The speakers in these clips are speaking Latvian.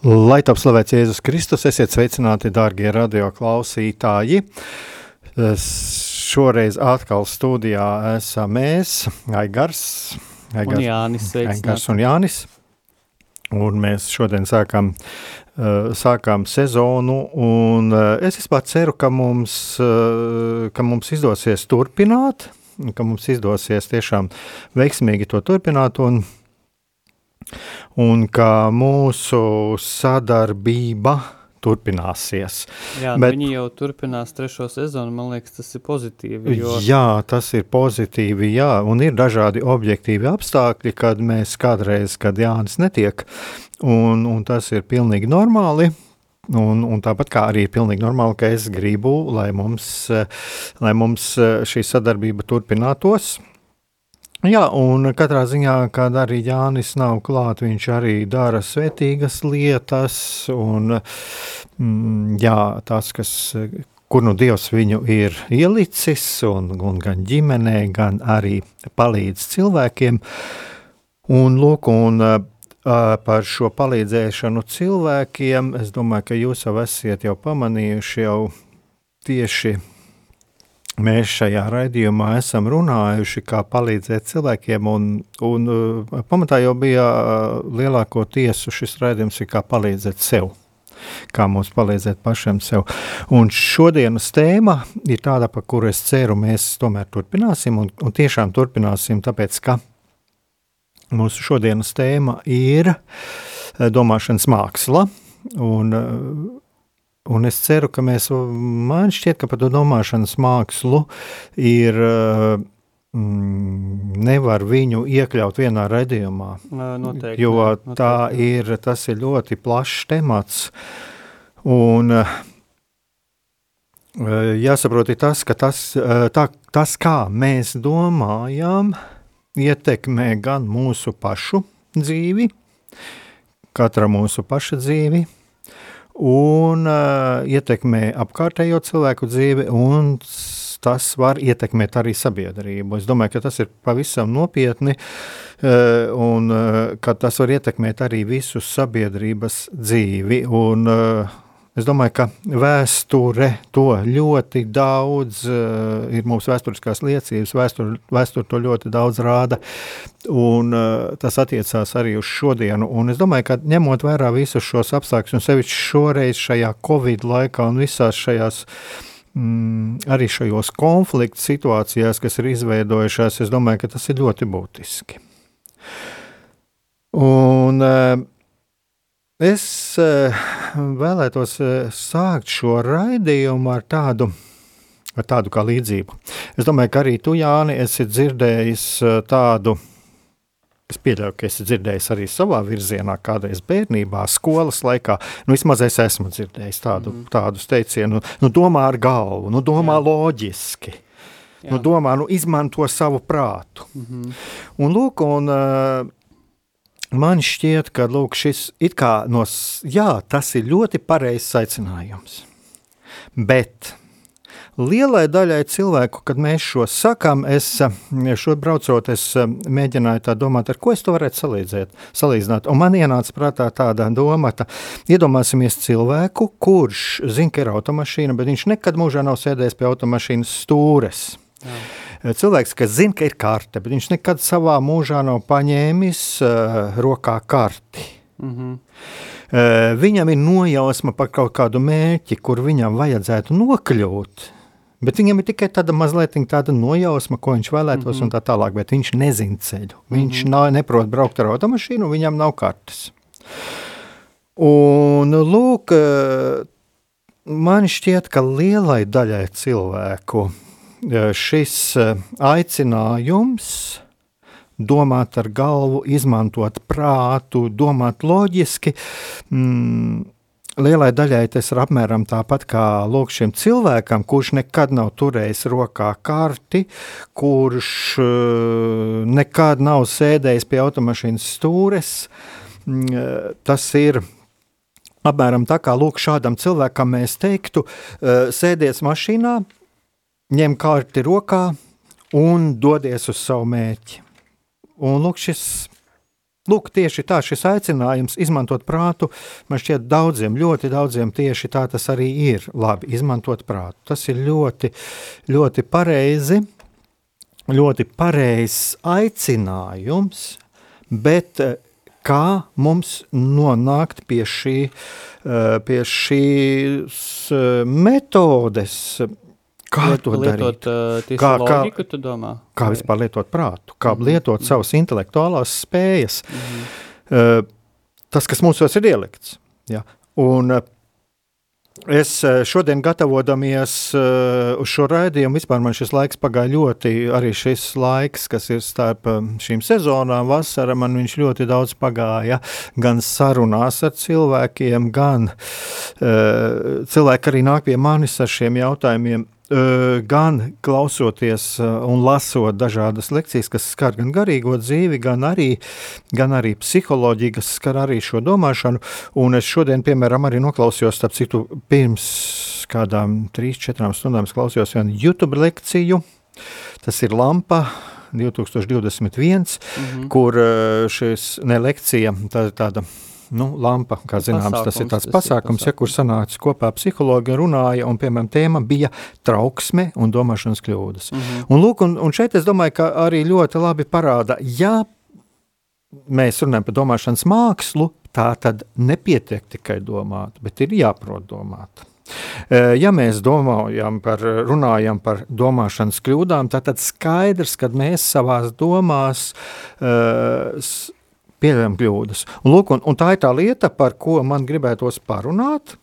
Lai top slavēts Jēzus Kristus, esiet sveicināti, dārgie radio klausītāji. Šoreiz atkal studijā esam mēs, Aigars, Aigars un Jānis. Aigars un Jānis. Un mēs šodien sākam, uh, sākam sezonu, un uh, es vispār ceru, ka mums, uh, ka mums izdosies turpināt, ka mums izdosies tiešām veiksmīgi to turpināt, un un ka mūsu sadarbība turpināsies. Jā, nu Bet, viņi jau turpinās trešo sezonu, man liekas, tas ir pozitīvi. Jo... Jā, tas ir pozitīvi, jā, un ir dažādi objektīvi apstākļi, kad mēs kādreiz, kad Jānis netiek, un, un tas ir pilnīgi normāli. Un, un tāpat kā arī ir pilnīgi normāli, ka es gribu, lai mums, lai mums šī sadarbība turpinātos. Jā, un katrā ziņā, kad arī Jānis nav klāt, viņš arī dara svētīgas lietas, un mm, jā, tas, kas, kur nu Dievs viņu ir ielicis, un, un gan ģimenē, gan arī palīdz cilvēkiem, un lūk, un par šo palīdzēšanu cilvēkiem, es domāju, ka jūs jau esat jau pamanījuši jau tieši Mēs šajā raidījumā esam runājuši, kā palīdzēt cilvēkiem, un, un uh, pamatā jau bija uh, lielāko tiesu šis raidījums, kā palīdzēt sev. Kā mums palīdzēt pašam sev. Un šodienas tēma ir tāda, par kuru es ceru, mēs tomēr turpināsim, un, un tiešām turpināsim, tāpēc, ka mūsu šodienas tēma ir uh, domāšanas māksla, un Un es ceru, ka mēs, man šķiet, ka par to domāšanas mākslu ir, mm, nevar viņu iekļaut vienā redzījumā. Noteikti. Jo noteikti. tā ir, tas ir ļoti plašs temats. Un jāsaprot tas, ka tas, tā, tas, kā mēs domājam, ietekmē gan mūsu pašu dzīvi, katra mūsu paša dzīvi, un uh, ietekmē apkārtējo cilvēku dzīvi, un tas var ietekmēt arī sabiedrību. Es domāju, ka tas ir pavisam nopietni, uh, un uh, ka tas var ietekmēt arī visu sabiedrības dzīvi. Un, uh, Es domāju, ka vēsture to ļoti daudz, uh, ir mūsu vēsturiskās liecības, vēsture, vēsture to ļoti daudz rāda, un uh, tas attiecās arī uz šodienu. Un es domāju, ka ņemot vērā visus šos apstākļus, un sevišķi šoreiz šajā Covid laikā un visās šajās mm, arī šajos konfliktu situācijās, kas ir izveidojušās, es domāju, ka tas ir ļoti būtiski. Un, uh, Es eh, vēlētos eh, sākt šo raidījumu ar tādu, ar tādu kā līdzību. Es domāju, ka arī tu, Jāni, esi dzirdējis eh, tādu. Es pieļauju, ka esi dzirdējis arī savā virzienā, kādreiz bērnībā, skolas laikā. Nu, vismaz es esmu dzirdējis tādu, mm. tādus teicienus, nu, nu, domā ar galvu, nu, domā Jā. loģiski. Jā. Nu, domā, nu, izmanto savu prātu. Mm -hmm. Un, lūk, un, uh, man šķiet, ka lūk, šis ir kā no, jā, tas ir ļoti pareizs aicinājums. Bet lielai daļai cilvēku, kad mēs šo sakām, es šo braucot, es mēģināju tā domāt, ar ko es to varētu salīdzēt, salīdzināt. Un man ienāca prātā tāda doma, ka iedomāsimies cilvēku, kurš zina, ka ir automašīna, bet viņš nekad mūžā nav sēdējis pie automašīnas stūres. Jā. Eh, cilvēks, kas zina, ka ir karte, bet viņš nekad savā mūžā nav paņēmis uh, rokā karti. Mm -hmm. Uh, viņam ir nojausma par kaut kādu mērķi, kur viņam vajadzētu nokļūt. Bet viņam ir tikai tāda mazliet tāda nojausma, ko viņš vēlētos, mm -hmm. un tā tālāk. Bet viņš nezina ceļu. Viņš mm -hmm. nav, neprot braukt ar automašīnu, viņam nav kartes. Un, lūk, man šķiet, ka lielai daļai cilvēku šis aicinājums domāt ar galvu, izmantot prātu, domāt loģiski. Mm, lielai daļai tas ir apmēram tāpat kā šim cilvēkam, kurš nekad nav turējis rokā karti, kurš uh, nekad nav sēdējis pie automašīnas stūres. Mm, tas ir apmēram tā kā lūk, šādam cilvēkam mēs teiktu, sēdies mašīnā, ņem karti rokā un dodies uz savu mērķi. Un lūk, šis, lūk, tieši tā, šis aicinājums izmantot prātu, man šķiet daudziem, ļoti daudziem tieši tā tas arī ir. Labi, izmantot prātu. Tas ir ļoti, ļoti pareizi, ļoti pareizs aicinājums, bet eh, kā mums nonākt pie, šī, eh, pie šīs eh, metodes, Kā Liet, to lietot, darīt? Uh, Kā- kā, kā- loģiku, tu domā? Kā Vai- vispār lietot prātu, kā Mhm. lietot savas intelektuālās spējas. Mhm. Uh, tas, kas mūsos ir ielikts. Ja. Un, uh, Es uh, šodien, gatavodamies uh, uz šo raidījumu, vispār man šis laiks pagāja ļoti, arī šis laiks, kas ir starp um, šīm sezonām, vasara, man viņš ļoti daudz pagāja. Gan sarunās ar cilvēkiem, gan cilvēki arī nāk pie manis ar šiem jautājumiem. Uh, gan klausoties uh, un lasot dažādas lekcijas, kas skar gan garīgo dzīvi, gan arī, gan arī psiholoģiju, kas skar arī šo domāšanu. Un es šodien, piemēram, arī noklausījos, starp citu, pirms kādām trīs, četrām stundām es klausījos vienu YouTube lekciju. Tas ir Lampa 2021, Mhm. kur uh, šis ne lekcija, tā ir tāda. Nu, lampa, kā zināms, tas ir Pasākums, tāds tas ir pasākums, ja, kur sanāca kopā psihologi runāja, un, piemēram, tēma bija trauksme un domāšanas kļūdas. Mhm. Un, lūk, un, un šeit es domāju, ka arī ļoti labi parāda, ja mēs runājam par domāšanas mākslu, tā tad nepietiek tikai domāt, bet ir jāprot domāt. E, Ja mēs domājam par, runājam par domāšanas kļūdām, tad, tad skaidrs, ka mēs savā domās uh, pieļaujam kļūdas. Un, lūk, un, un tā ir tā lieta, par ko man gribētos parunāt,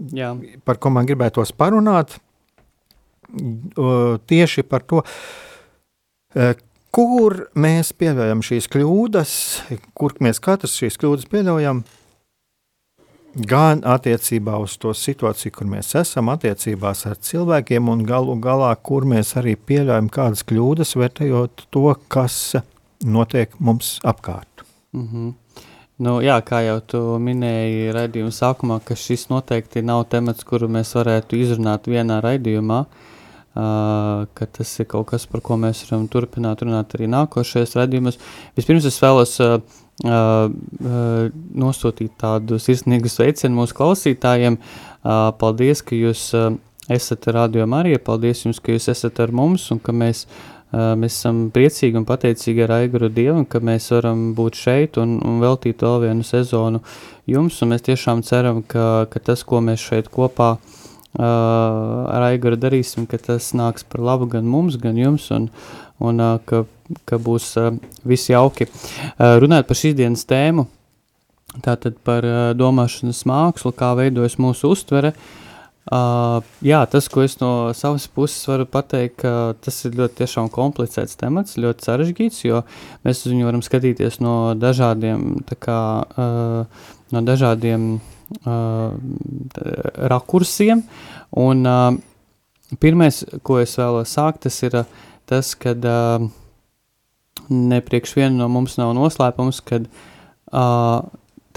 Jā, par ko man gribētos parunāt, uh, tieši par to, uh, kur mēs pieļaujam šīs kļūdas, kur mēs katrs šīs kļūdas pieļaujam. Gan attiecībā uz to situāciju, kur mēs esam, attiecībās ar cilvēkiem, un galu galā, kur mēs arī pieļaujam kādas kļūdas, vērtējot to, kas notiek mums apkārt. Mhm. Nu, jā, kā jau tu minēji raidījuma sākumā, ka šis noteikti nav temats, kuru mēs varētu izrunāt vienā raidījumā. Uh, ka tas ir kaut kas, par ko mēs varam turpināt runāt arī nākošajos raidījumos. Vispirms es vēlos uh, uh, nosūtīt tādu sirsnīgu sveicienu mūsu klausītājiem. Uh, paldies, ka jūs uh, esat radio Marija, paldies jums, ka jūs esat ar mums un ka mēs Uh, mēs esam priecīgi un pateicīgi ar Aiguru Dievam, ka mēs varam būt šeit un, un veltīt vēl vienu sezonu jums. Mēs tiešām ceram, ka, ka tas, ko mēs šeit kopā uh, ar Aiguru darīsim, ka tas nāks par labu gan mums, gan jums, un, un uh, ka, ka būs uh, viss jauki. Uh, runājot par šīs dienas tēmu, tātad par uh, domāšanas mākslu, kā veidojas mūsu uztvere. Uh, jā, tas, ko es no savas puses varu pateikt, ka tas ir ļoti komplicēts temats, ļoti sarežģīts, jo mēs uz viņu varam skatīties no dažādiem, kā, uh, no dažādiem uh, rakursiem. Un uh, pirmais, ko es vēlos sākt, tas ir uh, tas, kad uh, nepriekš viena no mums nav noslēpums, kad uh,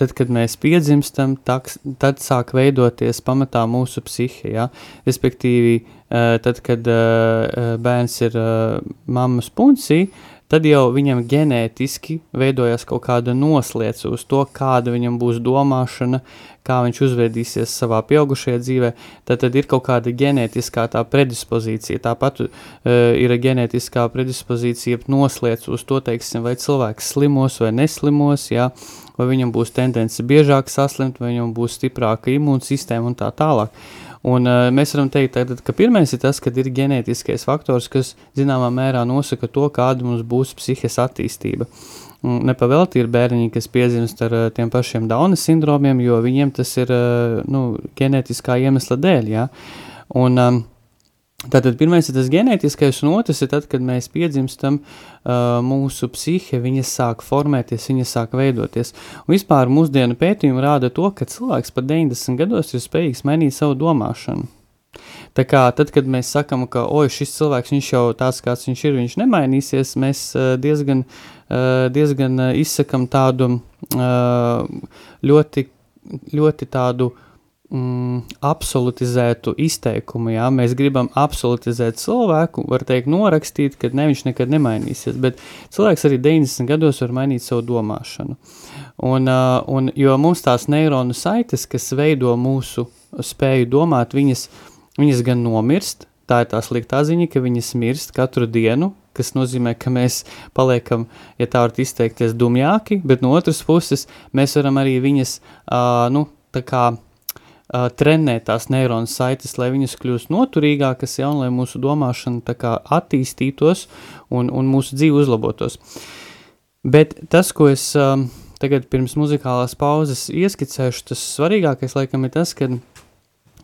tad, kad mēs piedzimstam, taks, tad sāk veidoties pamatā mūsu psihe. Ja? Respektīvi, uh, tad, kad uh, bērns ir mammas puncī, tad jau viņam ģenētiski veidojas kaut kāda noslēdz uz to, kāda viņam būs domāšana, kā viņš uzvedīsies savā pieaugušajā dzīvē, tad, tad ir kaut kāda ģenētiskā tā predispozīcija. Tāpat uh, ir ģenētiskā predispozīcija noslēdz uz to, teiksim, vai cilvēks slimos vai neslimos, jā, vai viņam būs tendence biežāk saslimt, vai viņam būs stiprāka imūnsistēma un tā tālāk. Un, uh, mēs varam teikt, tātad, ka pirmais ir tas, ka ir ģenētiskais faktors, kas zināmā mērā nosaka to, kāda mums būs psihes attīstība. Nepavēlti ir bērniņi, kas piedzimst ar uh, tiem pašiem Dauna sindromiem, jo viņiem tas ir uh, nu, ģenētiskā iemesla dēļ. Ja? Un, um, Tātad pirmais ir tas ģenētiskais, un otrs ir tad, kad mēs piedzimstam, uh, mūsu psihe, viņa sāk formēties, viņa sāk veidoties. Un vispār mūsdienu pētījumi rāda to, ka cilvēks pat 90 gados ir spējīgs mainīt savu domāšanu. Tā kā tad, kad mēs sakām, ka oi, šis cilvēks jau tāds, kāds viņš ir, viņš nemainīsies, mēs uh, diezgan, uh, diezgan izsakam tādu ļoti, ļoti tādu mm, absolutizētu izteikumu. Jā? Mēs gribam absolutizēt cilvēku, var teikt, norakstīt, ka ne, viņš nekad nemainīsies. Bet cilvēks arī 90 gados var mainīt savu domāšanu. Un, uh, un, jo mums tās neironu saites, kas veido mūsu spēju domāt, viņas, viņas gan nomirst. Tā ir tā sliktā ziņa, ka viņas mirst katru dienu, kas nozīmē, ka mēs paliekam, ja tā var izteikties, dumjāki, bet no otras puses mēs varam arī viņas, uh, nu, tā kā uh, trenēt tās neironu saites, lai viņas kļūst noturīgākas, ja, un lai mūsu domāšana kā, attīstītos un, un mūsu dzīve uzlabotos. Bet tas, ko es uh, tagad pirms muzikālās pauzes ieskicēšu, tas svarīgākais laikam ir tas, ka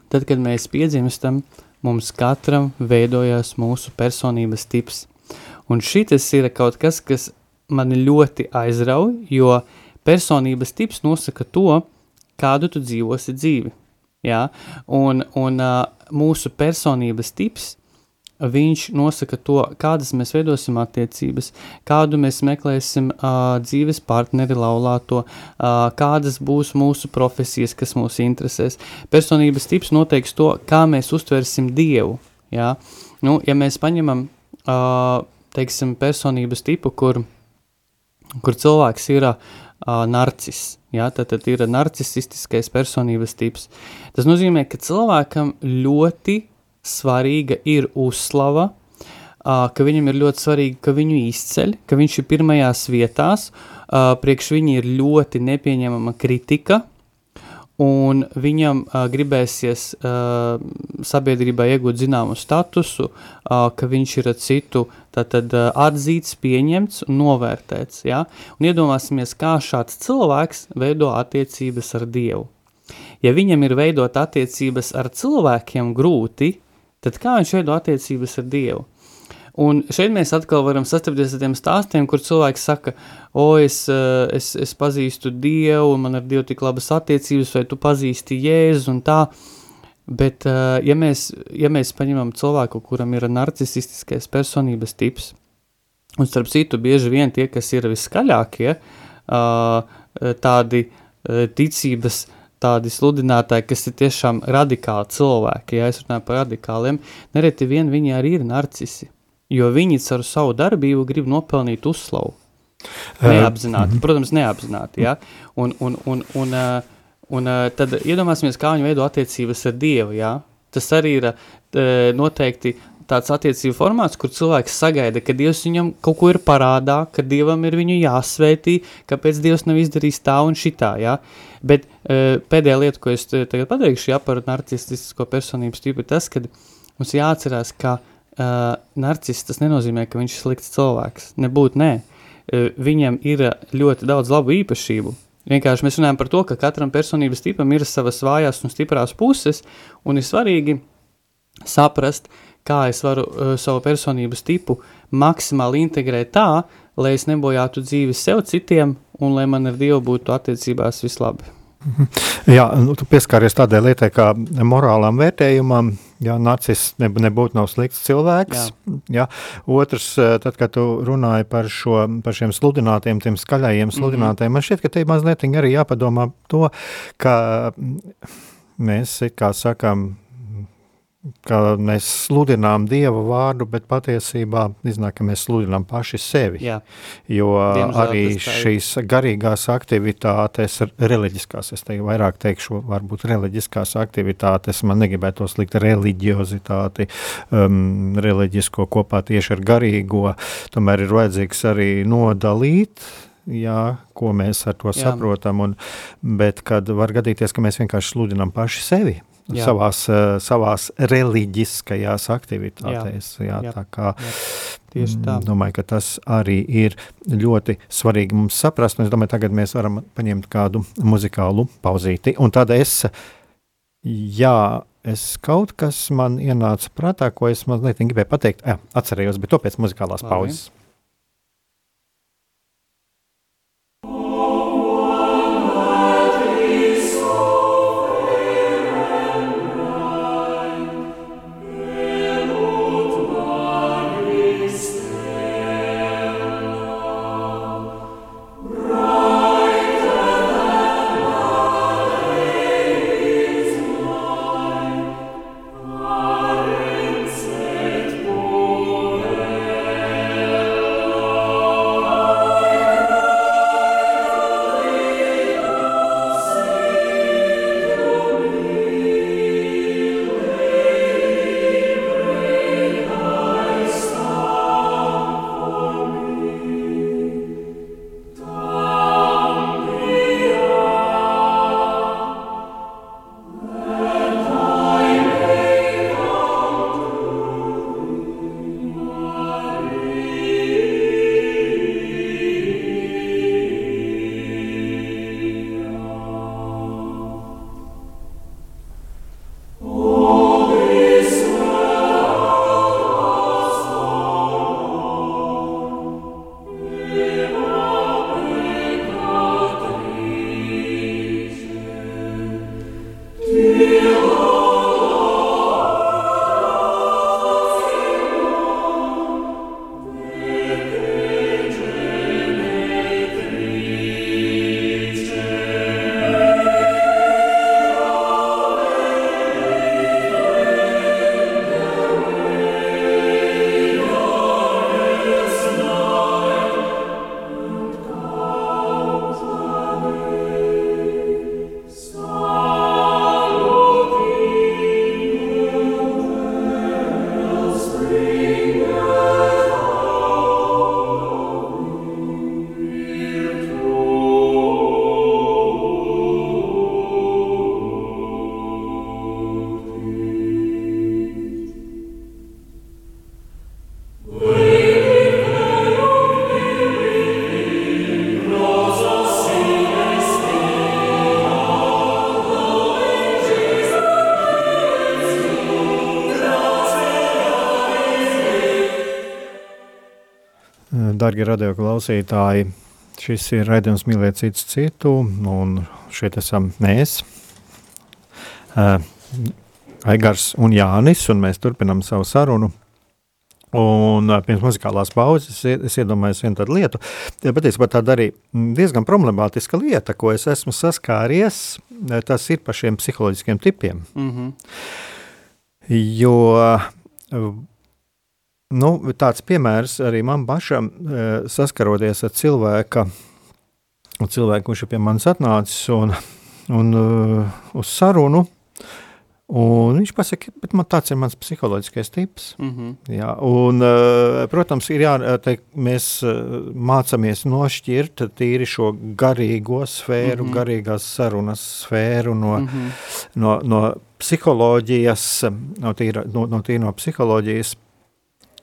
tad, kad mēs piedzimstam, mums katram veidojās mūsu personības tips. Un šis ir kaut kas, kas mani ļoti aizrauj, jo personības tips nosaka to, kādu tu dzīvosi dzīvi. Ja? Un, un uh, mūsu personības tips viņš nosaka to, kādas mēs veidosim attiecības, kādu mēs meklēsim uh, dzīves partneri laulāto, uh, kādas būs mūsu profesijas, kas mūs interesēs. Personības tips noteiks to, kā mēs uztversim Dievu. Ja, nu, ja mēs paņemam, uh, teiksim, personības tipu, kur, kur cilvēks ir uh, narcis, ja, tad, tad ir narcisistiskais personības tips. Tas nozīmē, ka cilvēkam ļoti svarīga ir uzslava, ka viņam ir ļoti svarīgi, ka viņu izceļ, ka viņš ir pirmajās vietās, priekš viņa ir ļoti nepieņemama kritika, un viņam uh, gribēsies uh, sabiedrībā iegūt zināmu statusu, uh, ka viņš ir citu tātad, uh, atzīts, pieņemts un novērtēts. Ja? Un iedomāsimies, kā šāds cilvēks veido attiecības ar Dievu. Ja viņam ir veidot attiecības ar cilvēkiem grūti, tad kā viņš veido attiecības ar Dievu? Un šeit mēs atkal varam sastapties ar tiem stāstiem, kur cilvēks saka, o, es, eh, es, es pazīstu Dievu, man ar Dievu tik labas attiecības, vai tu pazīsti Jēzu un tā. Bet, eh, ja mēs, ja mēs paņemam cilvēku, kuram ir narcisistiskais personības tips, un starp citu bieži vien tie, kas ir viskaļākie, eh, tādi ticības tādi sludinātāji, kas ir tiešām radikāli cilvēki, ja es runāju par radikāliem, nereti vien viņi arī ir narcisi jo viņi ar savu darbību grib nopelnīt uzslavu. Neapzināti, uh, protams, neapzināti. Ja? Un, un, un, un, un, tad iedomāsimies, kā viņi veido attiecības ar Dievu. Ja? Tas arī ir noteikti tāds attiecību formāts, kur cilvēks sagaida, ka Dievs viņam kaut ko ir parādā, ka Dievam ir viņu jāsvētī, kāpēc Dievs nav izdarījis tā un šitā. Ja? Bet pēdējā lieta, ko es tagad pateikšu ja, par narcistisko personības tipu, ir tas, ka mums jāatcerās, ka uh, narciss tas nenozīmē, ka viņš ir slikts cilvēks. Nebūtu nē. Uh, viņam ir ļoti daudz labu īpašību. Vienkārši mēs runājam par to, ka katram personības tipam ir savas vājās un stiprās puses, un ir svarīgi saprast, kā es varu uh, savu personības tipu maksimāli integrēt tā, lai es nebojātu dzīvi sev citiem, un lai man ar Dievu būtu attiecībās vislabi. Jā, nu, tu pieskāries tādai lietai kā morālām vērtējumam. Jā, narcis nebūtu nav slikts cilvēks. Jā. Jā. Otrs, eh, tad, kad tu runāji par, šo, par šiem sludinātiem, tiem skaļajiem sludinātājiem, mm -hmm. man šķiet, ka te mazliet arī jāpadomā to, ka mēs, kā sakām, ka mēs sludinām Dieva vārdu, bet patiesībā iznāk, ka mēs sludinām paši sevi. Jā. Jo Diemžēl arī šīs garīgās aktivitātes, reliģiskās, es teiktu, vairāk teikšu, varbūt reliģiskās aktivitātes, man negribētu likt reliģiozitāti, um, reliģisko kopā tieši ar garīgo, tomēr ir vajadzīgs arī nodalīt. Jā, ko mēs ar to Jā. saprotam, un, bet kad var gadīties, ka mēs vienkārši sludinām paši sevi, Jā. savās, eh, savās reliģiskajās aktivitātēs. Jā, jā, Jā. tā kā, Tieši tā. mm, Domāju, ka tas arī ir ļoti svarīgi mums saprast. Es domāju, tagad mēs varam paņemt kādu muzikālu pauzīti. Un tad es, jā, es kaut kas man ienāca prātā, ko es mazliet gribēju pateikt. Jā, atcerējos, bet to pēc muzikālās Labi. pauzes. Darbie radioklausītāji, šis ir raidījums Mīlēt citu citu, un šeit esam mēs, uh, Aigars un Jānis, un mēs turpinām savu sarunu. Un uh, pirms muzikālās pauzes es, ie- es iedomājos vienu tādu lietu. Ja patiesībā tāda arī diezgan problemātiska lieta, ko es esmu saskāries, eh, tas ir par šiem psiholoģiskiem tipiem. Mm -hmm. Jo uh, nu, tāds piemērs arī man pašam, uh, saskaroties ar cilvēka, cilvēku, kurš ir pie manis atnācis un, un uh, uz sarunu. Un viņš pasaka, bet man tāds ir mans psiholoģiskais tips. Mm -hmm. Jā, un, uh, protams, ir jāteikt, mēs mācāmies nošķirt tīri šo garīgo sfēru, mm. -hmm. garīgās sarunas sfēru no, Mm -hmm. no, no psiholoģijas, no tīra, no, no, tīra no psiholoģijas.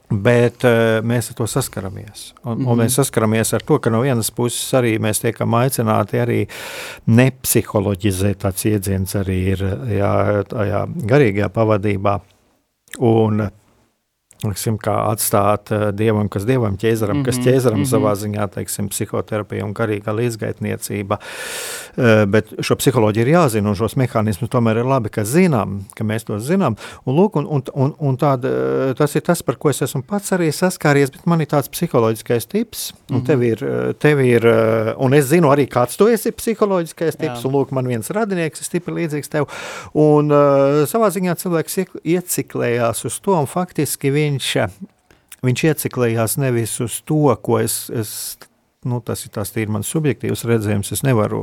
Bet uh, mēs ar to saskaramies. Un, mm -hmm. un Mhm. mēs saskaramies ar to, ka no vienas puses arī mēs tiekam aicināti arī nepsiholoģizēt. Tāds iedziens arī ir jā, tajā garīgajā pavadībā. Un Liksim, kā atstāt uh, dievam, kas dievam ķēzaram, mm -hmm, kas ķēzaram mm -hmm. savā ziņā, teiksim, psihoterapija un garīgā līdzgaitniecība. Uh, bet šo psiholoģiju ir jāzina, un šos mehānismus tomēr ir labi, ka zinām, ka mēs to zinām. Un, lūk, un, un, un, un tāda, tas ir tas, par ko es esmu pats arī saskāries, bet man ir tāds psiholoģiskais tips, un mm -hmm. tev ir, tev ir, un es zinu arī, kāds tu esi psiholoģiskais tips, Jā. un lūk, man viens radinieks ir stipri līdzīgs tev, un savā ziņā cilvēks ieciklējās uz to, un faktiski viņi viņš, viņš ieciklējās nevis uz to, ko es, es nu, tas ir tas ir mans subjektīvs redzējums. Es nevaru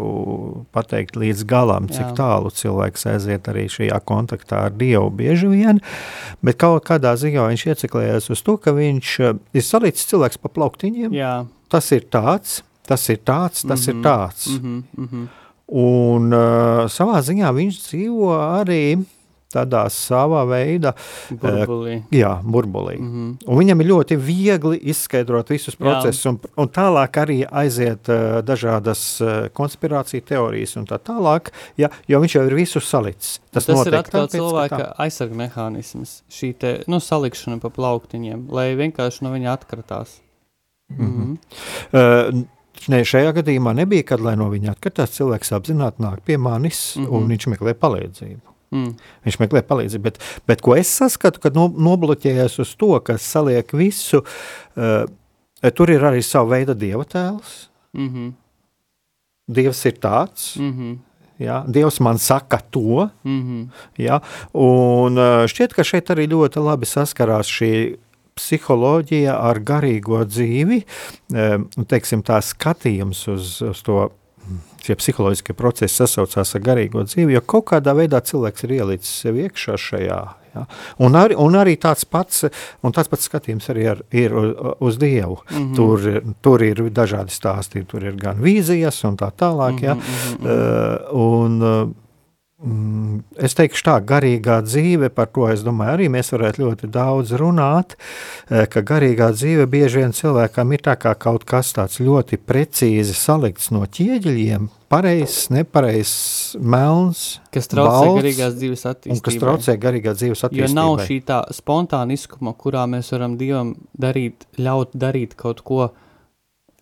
pateikt līdz galam, cik Jā. tālu cilvēks aiziet arī šajā kontaktā ar Dievu bieži vien, bet kaut kādā ziņā viņš ieciklējās uz to, ka viņš eh, ir salicis cilvēks pa plauktiņiem. Jā. Tas ir tāds, tas ir tāds, tas mm -hmm. ir mhm. tāds. Mm -hmm, mm -hmm. Un uh, savā ziņā viņš dzīvo arī tādā savā veidā burbulī. Uh, jā, burbulī. Mm -hmm. Un viņam ir ļoti viegli izskaidrot visus procesus, un, un tālāk arī aiziet uh, dažādas uh, konspirāciju teorijas un tā tālāk, ja, jo viņš jau ir visu salicis. Tas, tas ir atkal tāpēc, cilvēka aizsarga mehānisms, šī te, nu, salikšana pa plauktiņiem, lai vienkārši no viņa atkratās. Mm -hmm. Mm -hmm. uh, Ne, šajā gadījumā nebija, kad no viņa atkritās cilvēks apzināti nāk pie manis mm -hmm. un viņš meklē palīdzību. Mm. Viņš meklē palīdzību. Bet, bet ko es saskatu, kad no, nobloķējies uz to, kas saliek visu, uh, tur ir arī sava veida dieva tēls. Mm -hmm. Dievs ir tāds. Mm -hmm. Ja, Dievs man saka to, mm -hmm. ja, un uh, šķiet, ka šeit arī ļoti labi saskarās šī psiholoģija ar garīgo dzīvi, um, teiksim, tā skatījums uz, uz to šie psiholoģiskie procesi sasaucās ar garīgo dzīvi, jo kaut kādā veidā cilvēks ir ielicis sev iekšā šajā. Ja? Un, arī, un arī tāds pats, tāds pats skatījums arī ar, ir uz, Dievu. Mm -hmm. tur, tur ir dažādi stāsti, tur ir gan vīzijas un tā tālāk. Ja? Mm -hmm. uh, un, uh, es teikšu tā, garīgā dzīve, par to es domāju, arī mēs varētu ļoti daudz runāt, eh, ka garīgā dzīve bieži vien cilvēkam ir kā kaut kas tāds ļoti precīzi salikts no ķieģeļiem, pareizs, nepareizs, melns, kas traucē balts, garīgās dzīves attīstībai. Un kas traucē garīgās dzīves attīstībai. Jo nav šī tā spontāniskuma, kurā mēs varam Dievam darīt, ļaut darīt kaut ko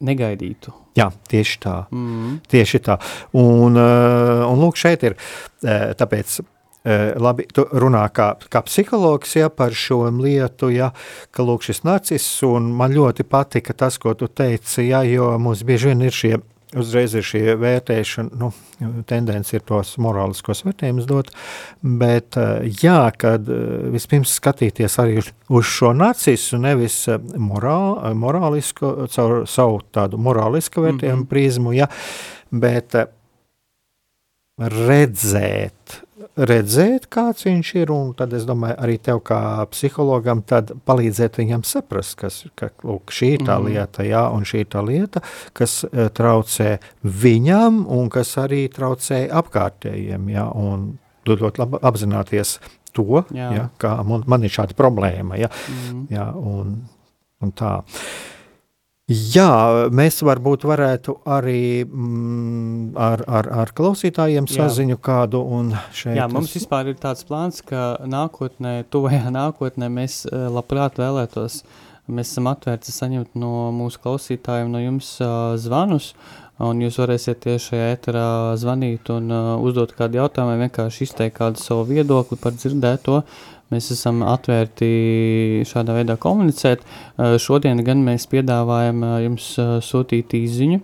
negaidītu. Jā, tieši tā. Mm. Tieši tā. Un, uh, un lūk, šeit ir uh, tāpēc. Uh, labi, tu runā kā, kā psihologs ja, par šo lietu, ja, ka lūk, šis narcis, un man ļoti patika tas, ko tu teici, ja, jo mums bieži vien ir šie uzreiz ir šī vērtēšana, nu, tendence ir tos morāliskos vērtējumus dot, bet eh, jā, kad eh, vispirms skatīties arī uz šo narcisu, nevis eh, morā, morālisku, caur savu tādu morālisku vērtējumu mm -hmm. prizmu, ja, bet redzēt, redzēt, kāds viņš ir, un tad es domāju, arī tev kā psihologam, tad palīdzēt viņam saprast, kas, ka lūk, šī ir tā mm. lieta, jā, un šī ir tā lieta, kas uh, traucē viņam, un kas arī traucē apkārtējiem, jā, un ļoti labi apzināties to, jā. Jā, kā man, man ir šāda problēma, jā, mm. jā un, un tā. Uh, Jā, mēs varbūt varētu arī mm, ar, ar, ar klausītājiem saziņu Jā. kādu. Jā, mums es... vispār ir tāds plāns, ka nākotnē, tuvajā nākotnē mēs eh, labprāt vēlētos, mēs esam atvērti saņemt no mūsu klausītājiem, no jums uh, zvanus, un jūs varēsiet tieši šajā eterā zvanīt un uh, uzdot kādu jautājumu, vai vienkārši izteikt kādu savu viedokli par dzirdēto. Mēs esam atvērti šādā veidā komunicēt. Eh, šodien gan mēs piedāvājam eh, jums eh, sūtīt īziņu.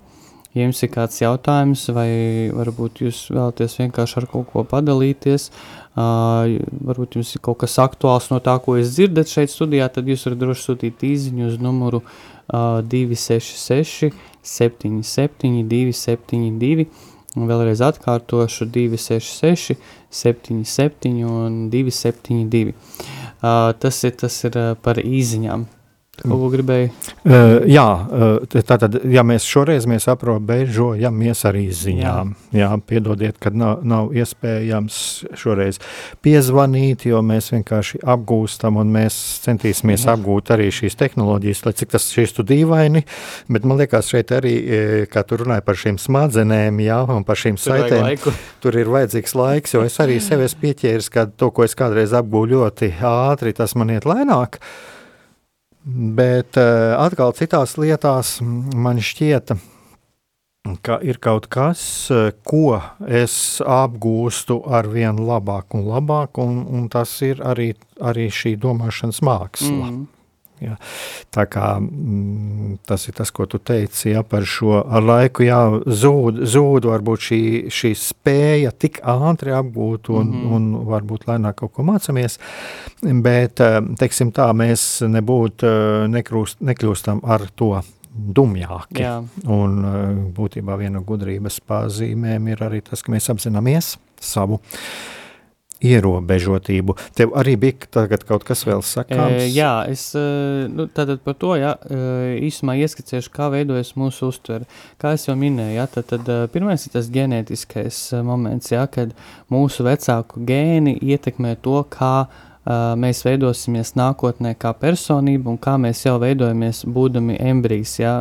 Ja jums ir kāds jautājums, vai varbūt jūs vēlaties vienkārši ar kaut ko padalīties, varbūt jums ir kaut kas aktuāls no tā, ko jūs dzirdat šeit studijā, tad jūs varat droši sūtīt īziņu uz numuru 266 77 272 Un vēlreiz atkārtošu 266, 77 un 272. Uh, tas ir, tas ir uh, par īziņām. Ko gribēju? Uh, jā, uh, tātad, ja mēs šoreiz mēs aprobežojamies ar izziņām, jā. jā, piedodiet, kad nav, nav iespējams šoreiz piezvanīt, jo mēs vienkārši apgūstam un mēs centīsimies jā. apgūt arī šīs tehnoloģijas, lai cik tas šīs tu dīvaini, bet man liekas šeit arī, kā tu runāji par šīm smadzenēm, jā, un par šīm tur saitēm, tur ir vajadzīgs laiks, jo es arī sevi esmu pieķēris, ka to, ko es kādreiz apgūju ļoti ātri, tas man iet lēnāk, Bet uh, atkal citās lietās man šķieta, ka ir kaut kas, ko es apgūstu ar vien labāk un labāk, un, un tas ir arī, arī šī domāšanas māksla. Mm. Ja. Tā kā mm, tas ir tas, ko tu teici ja, par šo ar laiku, jā, zūd, zūd varbūt šī, šī spēja tik ātri apgūt un, mm -hmm. un varbūt lēnāk kaut ko mācāmies, bet, eh, teiksim tā, mēs nebūtu eh, nekrūst, nekļūstam ar to dumjāki. Jā. Un eh, būtībā viena gudrības pazīmēm ir arī tas, ka mēs apzināmies savu uh, ierobežotību. Tev arī bija kaut kas vēl sakāms? E, jā, es nu, tātad par to jā, īsumā ieskicēšu, kā veidojas mūsu uztvere. Kā es jau minēju, jā, tad, tad pirmais ir tas ģenētiskais moments, jā, kad mūsu vecāku gēni ietekmē to, kā mēs veidosimies nākotnē kā personība un kā mēs jau veidojamies būdami embrijs, jā,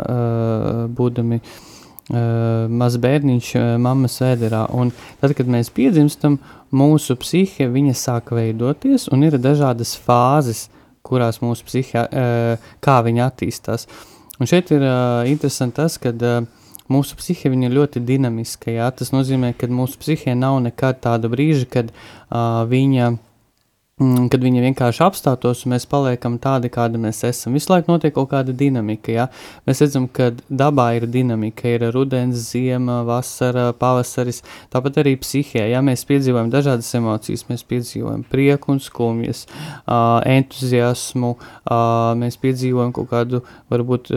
būdami uh, Uh, mazs bērniņš uh, mammas vēderā. Un tad, kad mēs piedzimstam, mūsu psihe sāk veidoties, un ir dažādas fāzes, kurās mūsu psihe, uh, kā viņa attīstās. Un šeit ir uh, interesanti tas, ka uh, mūsu psihe ir ļoti dinamiska. Jā? Tas nozīmē, ka mūsu psihe nav nekad tāda brīža, kad uh, viņa Mm, kad viņi vienkārši apstātos un mēs paliekam tādi, kādi mēs esam. Visu laiku notiek kaut kāda dinamika. Ja? Mēs redzam, ka dabā ir dinamika, ir rudens, ziema, vasara, pavasaris. Tāpat arī psihē, ja mēs piedzīvojam dažādas emocijas, mēs piedzīvojam prieku un skumjas, entuziasmu, mēs piedzīvojam kaut kādu varbūt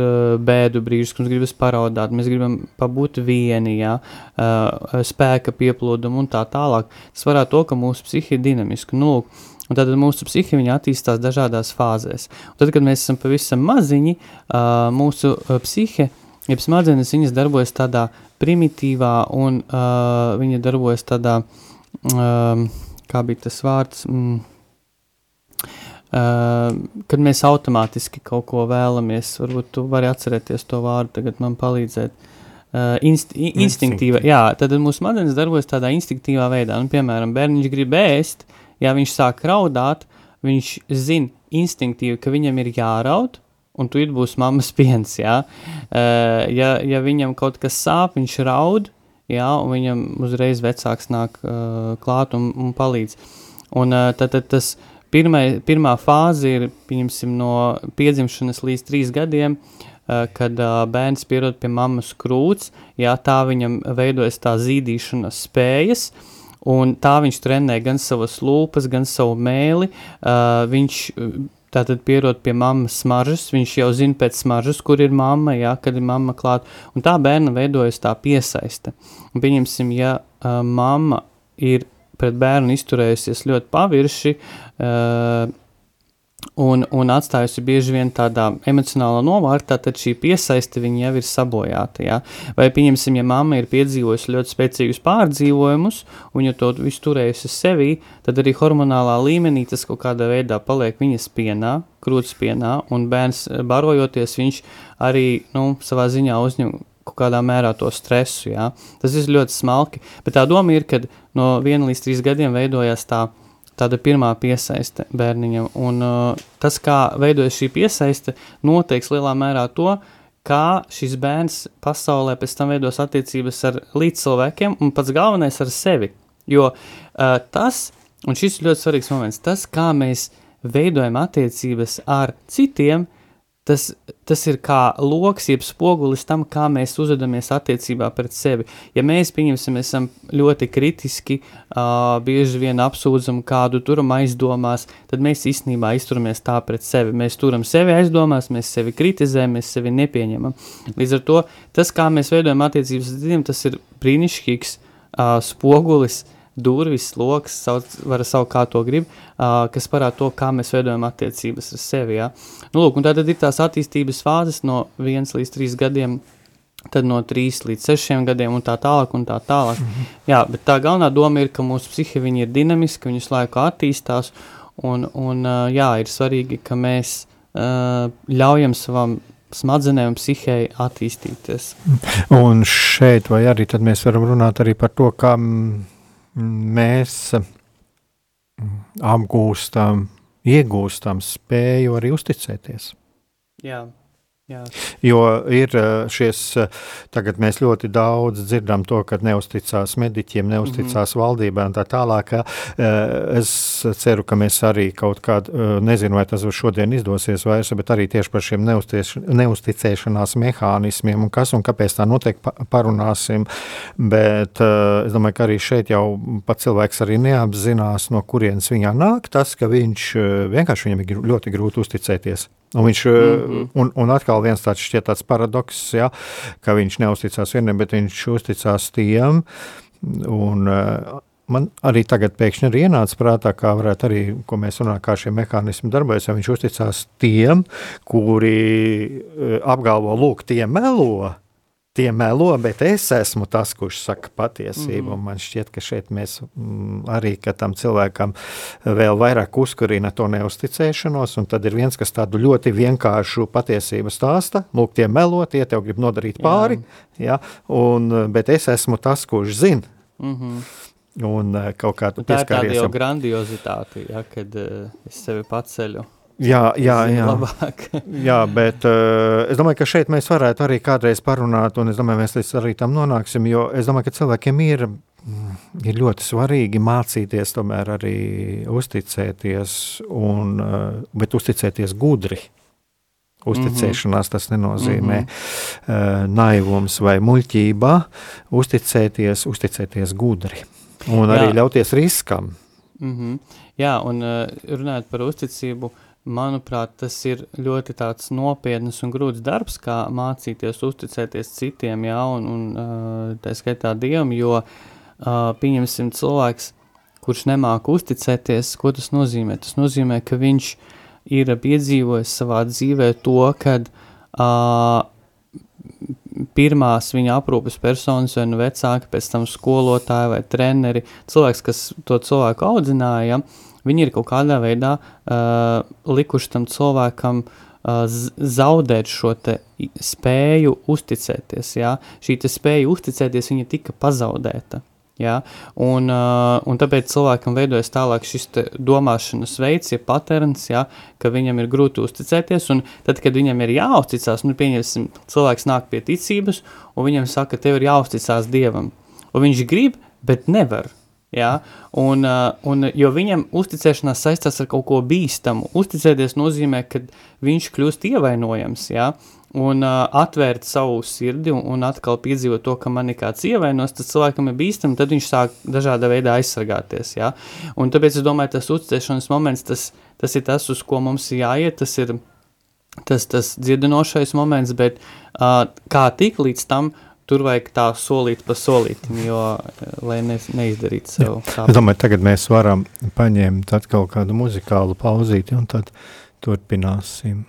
bēdu brīžus, kad mums gribas paraudāt, mēs gribam pabūt vieni, ja? spēka pieplūdumu un tā tālāk. Tas varētu to, ka mūsu psihe ir dinamiska. Nu, lūk, Un tad mūsu psihi attīstās dažādās fāzēs. Un tad, kad mēs esam pavisam maziņi, mūsu psihe, jeb smadzenes, viņas darbojas tādā primitīvā un viņa darbojas tādā, kā bija tas vārds, mm, kad mēs automātiski kaut ko vēlamies, varbūt tu vari atcerēties to vārdu, tagad man palīdzēt. Uh, inst instinktīva, jā, tad mūsu smadzenes darbojas tādā instinktīvā veidā. Nu, piemēram, bērniņš grib ēst, uh, ja viņš sāk raudāt, viņš zina instinktīvi, ka viņam ir jāraud, un tu ir būs mammas piens, jā. Uh, ja, ja viņam kaut kas sāp, viņš raud, jā, un viņam uzreiz vecāks nāk uh, klāt un, un palīdz. Un uh, tad, tad tas pirmai, pirmā fāze ir, pieņemsim, no piedzimšanas līdz trīs gadiem, uh, kad uh, bērns pierod pie mammas krūts, jā, tā viņam veidojas tā zīdīšanas spējas, uh, Un tā viņš trenē gan savas lūpas, gan savu mēli. Uh, viņš tātad pierod pie mammas smaržas, viņš jau zina pēc smaržas, kur ir mamma, jā, kad ir mamma klāt. Un tā bērna veidojas tā piesaiste. Un pieņemsim, ja uh, mamma ir pret bērnu izturējusies ļoti pavirši, uh, un, un atstājusi bieži vien tādā emocionālā novārtā, tad šī piesaiste viņa jau ir sabojāta. Ja? Vai, pieņemsim, ja mamma ir piedzīvojusi ļoti spēcīgus pārdzīvojumus, un ja to visu turējusi sevī, tad arī hormonālā līmenī tas kaut kādā veidā paliek viņas pienā, krūtis pienā, un bērns barojoties, viņš arī nu, savā ziņā uzņem kaut kādā mērā to stresu. Ja? Tas ir ļoti smalki, bet tā doma ir, ka no viena līdz trīs gadiem veidojās tā tāda pirmā piesaiste bērniņam. Un, uh, tas, kā veidojas šī piesaiste, noteiks lielā mērā to, kā šis bērns pasaulē pēc tam veidos attiecības ar līdzcilvēkiem un pats galvenais ar sevi. Jo uh, tas, un šis ir ļoti svarīgs moments, tas, kā mēs veidojam attiecības ar citiem, uh, Tas, tas ir kā lokus, jeb spogulis tam, kā mēs uzvedamies attiecībā pret sevi. Ja mēs, pieņemsim, esam ļoti kritiski, uh, bieži vien apsūdzam kādu turam aizdomās, tad mēs īstenībā izturamies tā pret sevi. Mēs turam sevi aizdomās, mēs sevi kritizējam, mēs sevi nepieņemam. Līdz ar to tas, kā mēs veidojam attiecības ar citiem, tas ir brīnišķīgs uh, spogulis uh, durvis, lokus, sauc, var saukt kā to grib, uh, kas parāda to, kā mēs veidojam attiecības ar sevi. Ja? Nu, lūk, tad ir tās attīstības fāzes no 1 līdz 3 gadiem, tad no 3 līdz 6 gadiem un tā tālāk. Un tā tālāk. Mm -hmm. Jā, bet tā galvenā doma ir, ka mūsu psihe ir dinamiska, viņas laiku attīstās, un, un uh, jā, ir svarīgi, ka mēs uh, ļaujam savam smadzenēm un psihei attīstīties. Un šeit vai arī tad mēs varam runāt arī par to, kā mēs mm, apgūstam, iegūstam spēju arī uzticēties. Jā. Jā. Jo ir eh, šis, eh, tagad mēs ļoti daudz dzirdam to, ka neusticās mediķiem, neusticās mm -hmm. valdībai un tā tālāk. Eh, es ceru, ka mēs arī kaut kādu, nezinu, vai tas šodien izdosies vairs, bet arī tieši par šiem neusticēšanās mehānismiem un kas un kāpēc tā notiek parunāsim. Bet es domāju, ka arī šeit jau pat cilvēks arī neapzinās, no kurienes viņā nāk tas, ka viņš vienkārši viņam ir ļoti grūti uzticēties. Un, viņš, mm -hmm. un, un atkal viens tāds šķiet tāds paradoks, ja, ka viņš neusticās vienam, bet viņš uzticās tiem. Un, eh, man arī tagad pēkšņi ir ienācis prātā, kā varētu arī, ko mēs runājam, kā šie mehānismi darbojas, ja viņš uzticās tiem, kuri eh, apgalvo, lūk, tie melo, tie melo, bet es esmu tas, kurš saka patiesību. Mm. Man šķiet, ka šeit mēs mm, arī tam cilvēkam vēl vairāk uzkurina to neusticēšanos, un tad ir viens, kas tādu ļoti vienkāršu patiesību stāsta. Lūk, tie melo, tie tev grib nodarīt pāri, jā. Ja, un, bet es esmu tas, kurš zina. Mm -hmm. Un eh, kaut kā tā ir tāda jau grandiozitāte, ja, kad uh, es sevi paceļu. Jā, jā, jā. jā bet uh, es domāju, ka šeit mēs varētu arī kādreiz parunāt, un es domāju, mēs līdz arī tam nonāksim, jo es domāju, ka cilvēkiem ir, mm, ir ļoti svarīgi mācīties tomēr arī uzticēties, un, uh, bet uzticēties gudri. Uzticēšanās tas nenozīmē mm -hmm. uh, naivums vai muļķība, uzticēties, uzticēties gudri un arī Jā. ļauties riskam. Mm -hmm. Jā, un uh, runājot par uzticību, uh, manuprāt, tas ir ļoti tāds nopietns un grūts darbs, kā mācīties uzticēties citiem, jā, un, un tā skaitā Dievam, jo, pieņemsim, cilvēks, kurš nemāk uzticēties, ko tas nozīmē? Tas nozīmē, ka viņš ir piedzīvojis savā dzīvē to, kad uh, pirmās viņa aprūpes personas, vai nu vecāki, pēc tam skolotāji vai treneri, cilvēks, kas to cilvēku audzināja, uh, Viņi ir kaut kādā veidā uh, likuši tam cilvēkam uh, zaudēt šo spēju uzticēties. Jā? Šī spēja uzticēties viņa tika pazaudēta. Ja? Un, uh, un tāpēc cilvēkam veidojas tālāk šis domāšanas veids, ja patērns, ja, ka viņam ir grūti uzticēties. Tad, kad viņam ir jāuzticas, nu, pieņemsim, cilvēks nāk pie ticības, un viņam saka, tev ir jāuzticas dievam. Un viņš grib, bet nevar. Ja? Un, uh, un, jo viņam uzticēšanās saistās ar kaut ko bīstamu. Uzticēties nozīmē, ka viņš kļūst ievainojams. Ja? Un uh, atvērt savu sirdi un, un atkal piedzīvot to, ka man ir kāds ievainos, tas cilvēkam ir bīstami, tad viņš sāk dažādā veidā aizsargāties. Ja? Un tāpēc es domāju, tas uzticēšanās moments, tas, tas ir tas, uz ko mums jāiet, tas ir tas, tas dziedinošais moments, bet uh, kā tik līdz tam, uh, tur vajag tā solīt pa solītam, jo lai ne, neizdarītu sev tādu. Es domāju, tagad mēs varam paņemt atkal kādu muzikālu pauzīti un tad turpināsim.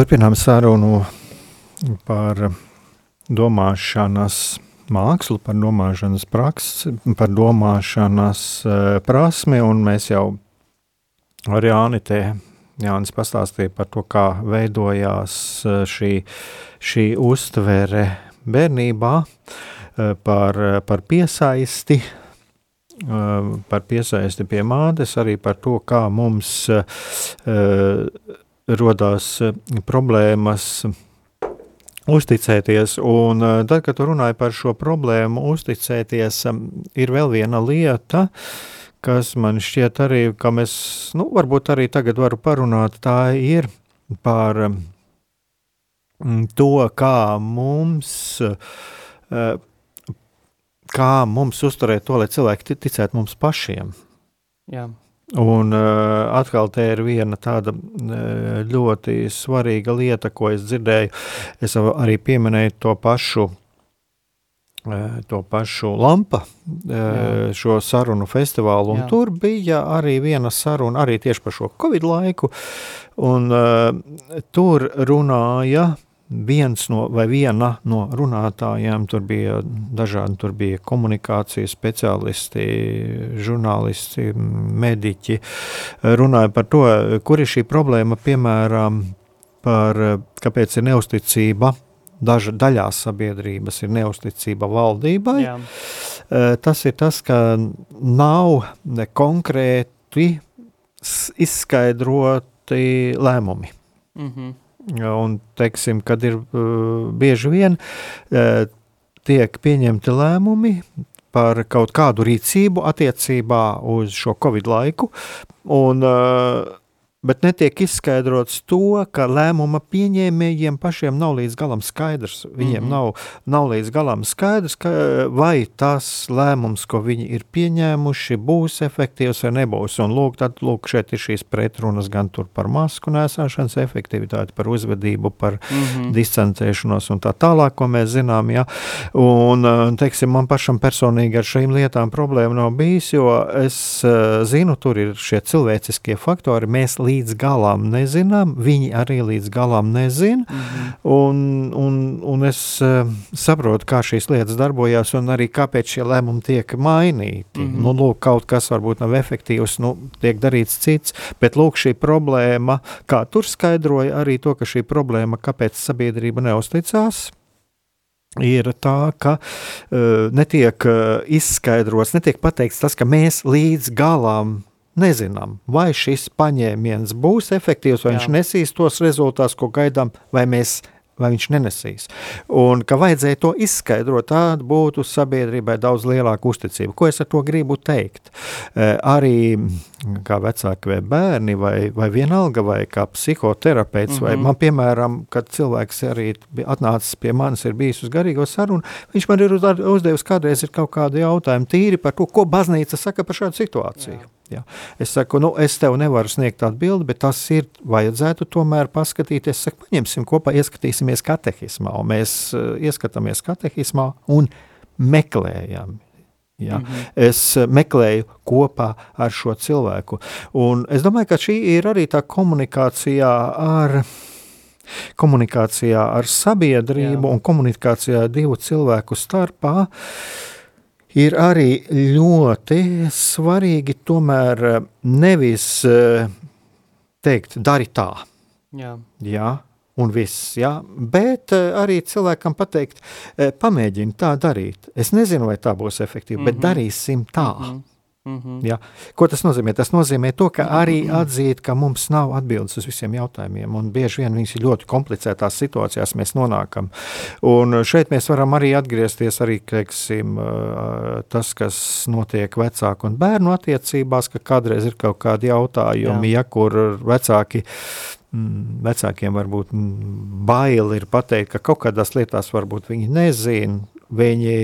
Turpinām sarunu par domāšanas mākslu, par domāšanas praksi, par domāšanas prasmi, un mēs jau ar Jāni te Jānis pastāstīja par to, kā veidojās šī, šī uztvere bērnībā, par, par piesaisti, par piesaisti pie mātes, arī par to, kā mums rodās problēmas uzticēties. Un tad, kad tu runāji par šo problēmu uzticēties, ir vēl viena lieta, kas man šķiet arī, ka mēs, nu, varbūt arī tagad varu parunāt, tā ir par to, kā mums kā mums uzturēt to, lai cilvēki ticētu mums pašiem. Jā. Un uh, atkal te ir viena tāda uh, ļoti svarīga lieta, ko es dzirdēju. Es arī pieminēju to pašu, uh, to pašu lampa, uh, šo sarunu festivālu. Un Jā. tur bija arī viena saruna, arī tieši par šo Covid laiku. Un uh, tur runāja viens no, vai viena no runātājiem, tur bija dažādi, tur bija komunikācijas speciālisti, žurnālisti, mediķi, runāja par to, kur ir šī problēma, piemēram, par kāpēc ir neusticība daža daļās sabiedrības ir neusticība valdībai. Jā. Eh, tas ir tas, ka nav konkrēti izskaidroti lēmumi. Mm -hmm. Un, teiksim, kad ir uh, bieži vien uh, tiek pieņemti lēmumi par kaut kādu rīcību attiecībā uz šo Covid laiku, un uh, bet netiek izskaidrots to, ka lēmuma pieņēmējiem pašiem nav līdz galam skaidrs. Viņiem mm -hmm. nav, nav līdz galam skaidrs, ka, vai tas lēmums, ko viņi ir pieņēmuši, būs efektīvs vai nebūs. Un lūk, tad lūk, šeit ir šīs pretrunas gan par masku nēsāšanas efektivitāti, par uzvedību, par mm -hmm. distancēšanos un tā tālāk, ko mēs zinām. Ja? Un, teiksim, man pašam personīgi ar šīm lietām problēma nav bijis, jo es uh, zinu, tur ir šie cilvēciskie faktori. Mēs līdz galam nezinām, viņi arī līdz galam nezina. Mm -hmm. un, un, un es uh, saprotu, kā šīs lietas darbojas un arī kāpēc šie lēmumi tiek mainīti. Mm -hmm. nu, lūk, kaut kas varbūt nav efektīvs, nu, tiek darīts cits, bet lūk, šī problēma, kā tur skaidroja arī to, ka šī problēma, kāpēc sabiedrība neusticās, ir tā, ka uh, netiek uh, izskaidrots, netiek pateikts tas, ka mēs līdz galam nezinām, vai šis paņēmiens būs efektīvs, vai Jā. viņš nesīs tos rezultātus, ko gaidām, vai mēs vai viņš nenesīs. Un ka vajadzēja to izskaidrot, tāda būtu sabiedrībai daudz lielāka uzticība. Ko es ar to gribu teikt? E, arī kā vecāki vai bērni, vai, vai vienalga, vai kā psihoterapeits, mm -hmm. vai mhm. man, piemēram, kad cilvēks arī atnācis pie manis, ir bijis uz garīgo sarunu, viņš man ir uzdevis kādreiz ir kaut kādu jautājumu tīri par to, ko baznīca saka par šādu situāciju. Jā. Ja. Es saku, nu, es tev nevaru sniegt atbildi, bet tas ir, vajadzētu tomēr paskatīties, es saku, paņemsim kopā, ieskatīsimies katehismā, un mēs uh, ieskatāmies katehismā un meklējam. Ja? Mm -hmm. Es meklēju kopā ar šo cilvēku. Un es domāju, ka šī ir arī tā komunikācijā ar, komunikācijā ar sabiedrību Jā. un komunikācijā divu cilvēku starpā. Uh, ir arī ļoti svarīgi tomēr eh, nevis eh, teikt, dari tā. Jā. Jā, un viss, jā, bet eh, arī cilvēkam pateikt, pamēģini tā darīt. Es nezinu, vai tā būs efektīva, mm -hmm. bet mhm. darīsim tā. Mm -hmm. Mm -hmm. ja. Ko tas nozīmē? Tas nozīmē to, ka arī atzīt, ka mums nav atbildes uz visiem jautājumiem, un bieži vien viņas ir ļoti komplicētās situācijās, mēs nonākam. Un šeit mēs varam arī atgriezties arī, teiksim, tas, kas notiek vecāku un bērnu attiecībās, ka kādreiz ir kaut kādi jautājumi, Jā. ja kur vecāki mm, vecākiem varbūt bail ir pateikt, ka kaut kādās lietās varbūt viņi nezina, Viņi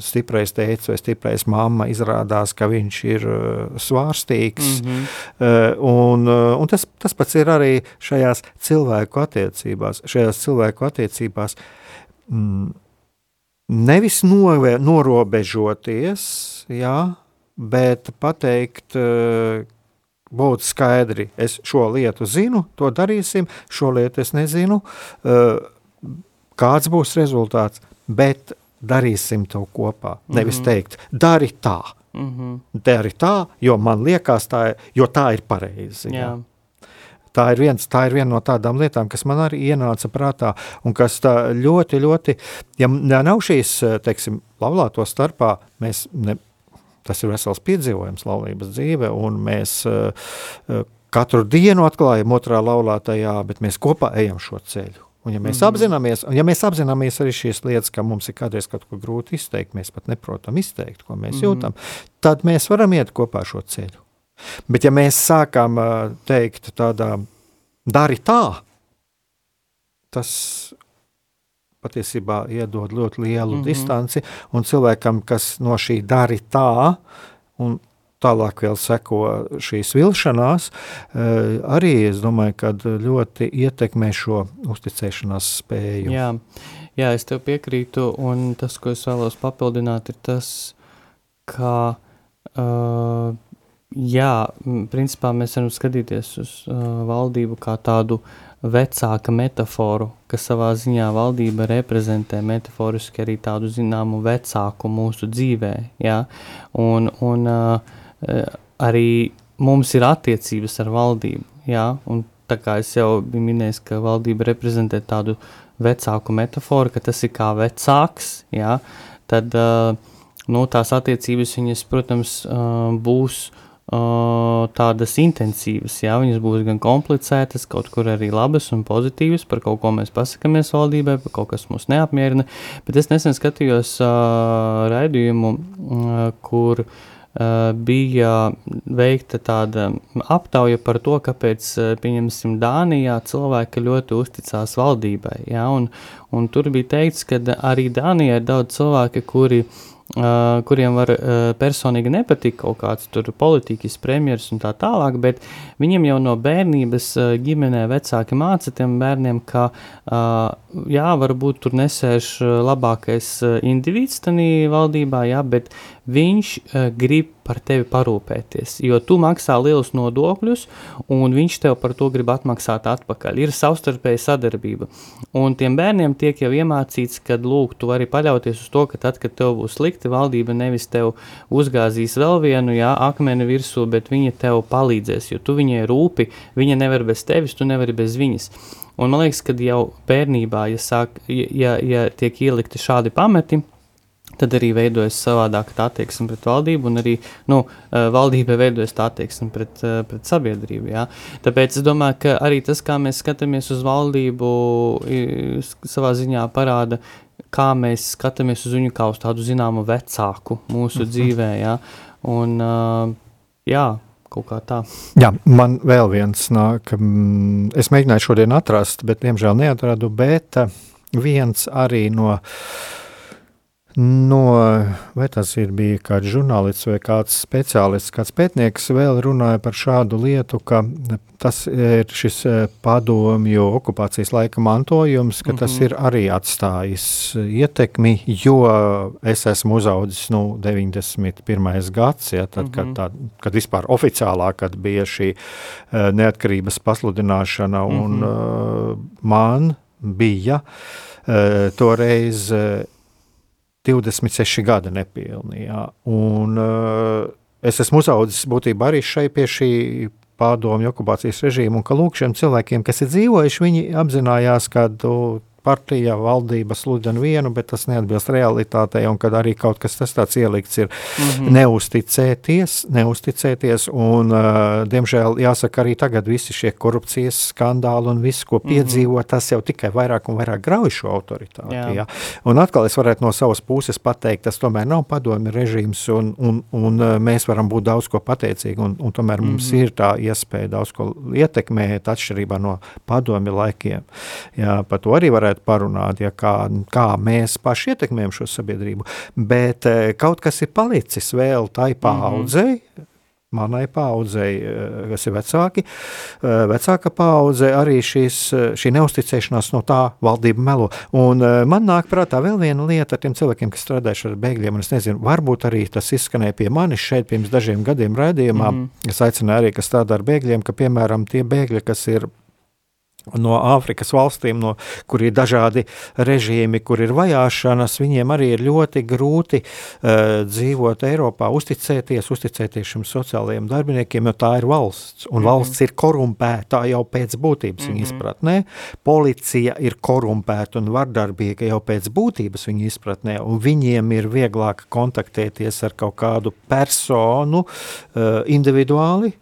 stiprais teica, vai stiprais mamma izrādās, ka viņš ir uh, svārstīgs. Mm -hmm. un, uh, un tas, tas pats ir arī šajās cilvēku attiecībās. Šajās cilvēku attiecībās mm, nevis novē, norobežoties, jā, bet pateikt, būt skaidri. Es šo lietu zinu, to darīsim, šo lietu es nezinu, kāds būs rezultāts, bet darīsim to kopā. Nevis Mhm. teikt, dari tā, Mhm. dari tā, jo man liekas, tā, jo tā ir pareizi. Jā. Tā ir, viens, tā ir viena no tādām lietām, kas man arī ienāca prātā, un kas ļoti, ļoti, ja nav šīs, teiksim, laulāto starpā, mēs, ne, tas ir vesels piedzīvojums laulības dzīve, un mēs uh, katru dienu atklājam otrā laulātajā, bet mēs kopā ejam šo ceļu. Un ja mēs, Mhm. apzināmies, un ja mēs apzināmies arī šīs lietas, ka mums ir kādreiz kaut ko grūti izteikt, mēs pat neprotam izteikt, ko mēs Mhm. jūtam, tad mēs varam iet kopā šo ceļu. Bet ja mēs sākam ā, teikt tādā, dari tā, tas patiesībā iedod ļoti lielu mm. -hmm. distanci, un cilvēkam, kas no šī dari tā, un tālāk vēl seko šīs vilšanās, eh, arī, es domāju, ka ļoti ietekmē šo uzticēšanās spēju. Jā, jā, es tev piekrītu, un tas, ko es vēlos papildināt, ir tas, ka, uh, jā, principā mēs varam skatīties uz uh, valdību kā tādu vecāka metaforu, kas savā ziņā valdība reprezentē metaforiski arī tādu zināmu vecāku mūsu dzīvē, jā, un, un uh, arī mums ir attiecības ar valdību, jā, un tā kā es jau biju minējis, ka valdība reprezentē tādu vecāku metaforu, ka tas ir kā vecāks, jā, tad uh, nu, tās attiecības, viņas, protams, uh, būs tādas intensīvas, jā, viņas būs gan komplicētas, kaut kur arī labas un pozitīvas, par kaut ko mēs pasakāmies valdībai, par kaut kas mūs neapmierina, bet es nesen skatījos raidījumu, uh, kur Uh, bija veikta tāda aptauja par to, kāpēc, uh, pieņemsim, Dānijā cilvēki ļoti uzticās valdībai. Ja? Un, un tur bija teikts, ka arī Dānijā ir daudz cilvēki, kuri, uh, kuriem var uh, personīgi nepatikt kaut kāds politikas premjeras un tā tālāk, bet viņiem jau no bērnības uh, ģimenē vecāki māca tiem bērniem, ka uh, jā, varbūt tur nesēž uh, labākais uh, individs tajā valdībā, jā, bet viņš uh, grib par tevi parūpēties, jo tu maksā lielus nodokļus, un viņš tev par to grib atmaksāt atpakaļ. Ir savstarpēja sadarbība. Un tiem bērniem tiek jau iemācīts, ka, lūk, tu vari paļauties uz to, ka tad, kad tev būs slikti, valdība nevis tev uzgāzīs vēl vienu jā, akmeni virsū, bet viņa tev palīdzēs, jo tu viņai rūpi, viņa nevar bez tevis, tu nevari bez viņas. Un man liekas, ka jau bērnībā, ja, sāk, ja, ja tiek ielikti šādi pamati, tad arī veidojas savādāk tā attieksme pret valdību, un arī nu, valdībai veidojas tā attieksme pret, pret sabiedrību. Jā. Tāpēc es domāju, ka arī tas, kā mēs skatāmies uz valdību, savā ziņā parāda, kā mēs skatāmies uz viņu kā uz tādu zināmu vecāku mūsu dzīvē. Jā. Un, jā, kaut kā tā. Jā, man vēl viens nāk, mm, es mēģināju šodien atrast, bet diemžēl neatradu, bet viens arī no No, vai tas ir bija kāds žurnālists vai kāds speciālists, kāds pētnieks, vēl runāja par šādu lietu, ka tas ir šis padomju okupācijas laika mantojums, ka mm -hmm. tas ir arī atstājis ietekmi, jo es esmu uzaudzis nu, 91. gads, ja, tad, mm -hmm. kad, tā, kad vispār oficiālā, kad bija šī neatkarības pasludināšana, un mm -hmm. man bija toreiz 26 gadi nepilni. Jā. Un, uh, es esmu uzaugusi būtībā arī šai pie šī pārdomju okupācijas režīma, un ka lūk, šiem cilvēkiem, kas ir dzīvojuši, viņi apzinājās, ka uh, partija, valdība sludina vienu, bet tas neatbilst realitātei, un kad arī kaut kas tas tāds ielikts ir mm -hmm. neusticēties, neusticēties, un, uh, diemžēl, jāsaka, arī tagad visi šie korupcijas skandāli un viss, ko piedzīvo, mm -hmm. tas jau tikai vairāk un vairāk grauj šo autoritāti. Jā. Jā. Un atkal es varētu no savas puses pateikt, tas tomēr nav padomi režīms, un, un, un mēs varam būt daudz ko pateicīgi, un, un tomēr mm -hmm. mums ir tā iespēja daudz ko ietekmēt atšķirībā no padomi laikiem. Jā, par to arī varētu parunāt, ja kā, kā mēs paši ietekmējam šo sabiedrību. Bet kaut kas ir palicis vēl tai paudzei. Mm -hmm. manai paudzei, kas ir vecāki, vecāka paudze, arī šis, šī neusticēšanās no tā valdība melo. Un man nāk prātā vēl viena lieta ar tiem cilvēkiem, kas strādājuši ar bēgļiem, un es nezinu, varbūt arī tas izskanēja pie manis šeit pirms dažiem gadiem raidījumā, mm es aicināju arī, kas strādā ar bēgļiem, ka, piemēram, tie bēgļi, kas ir no Āfrikas valstīm, no, kur ir dažādi režīmi, kur ir vajāšanas, viņiem arī ir ļoti grūti uh, dzīvot Eiropā, uzticēties, uzticēties šiem sociālajiem darbiniekiem, jo tā ir valsts, un mm -hmm. valsts ir korumpēta jau pēc būtības, mm -hmm. viņa izpratnē, policija ir korumpēta un vardarbīga jau pēc būtības viņa izpratnē, un viņiem ir vieglāk kontaktēties ar kaut kādu personu uh, individuāli,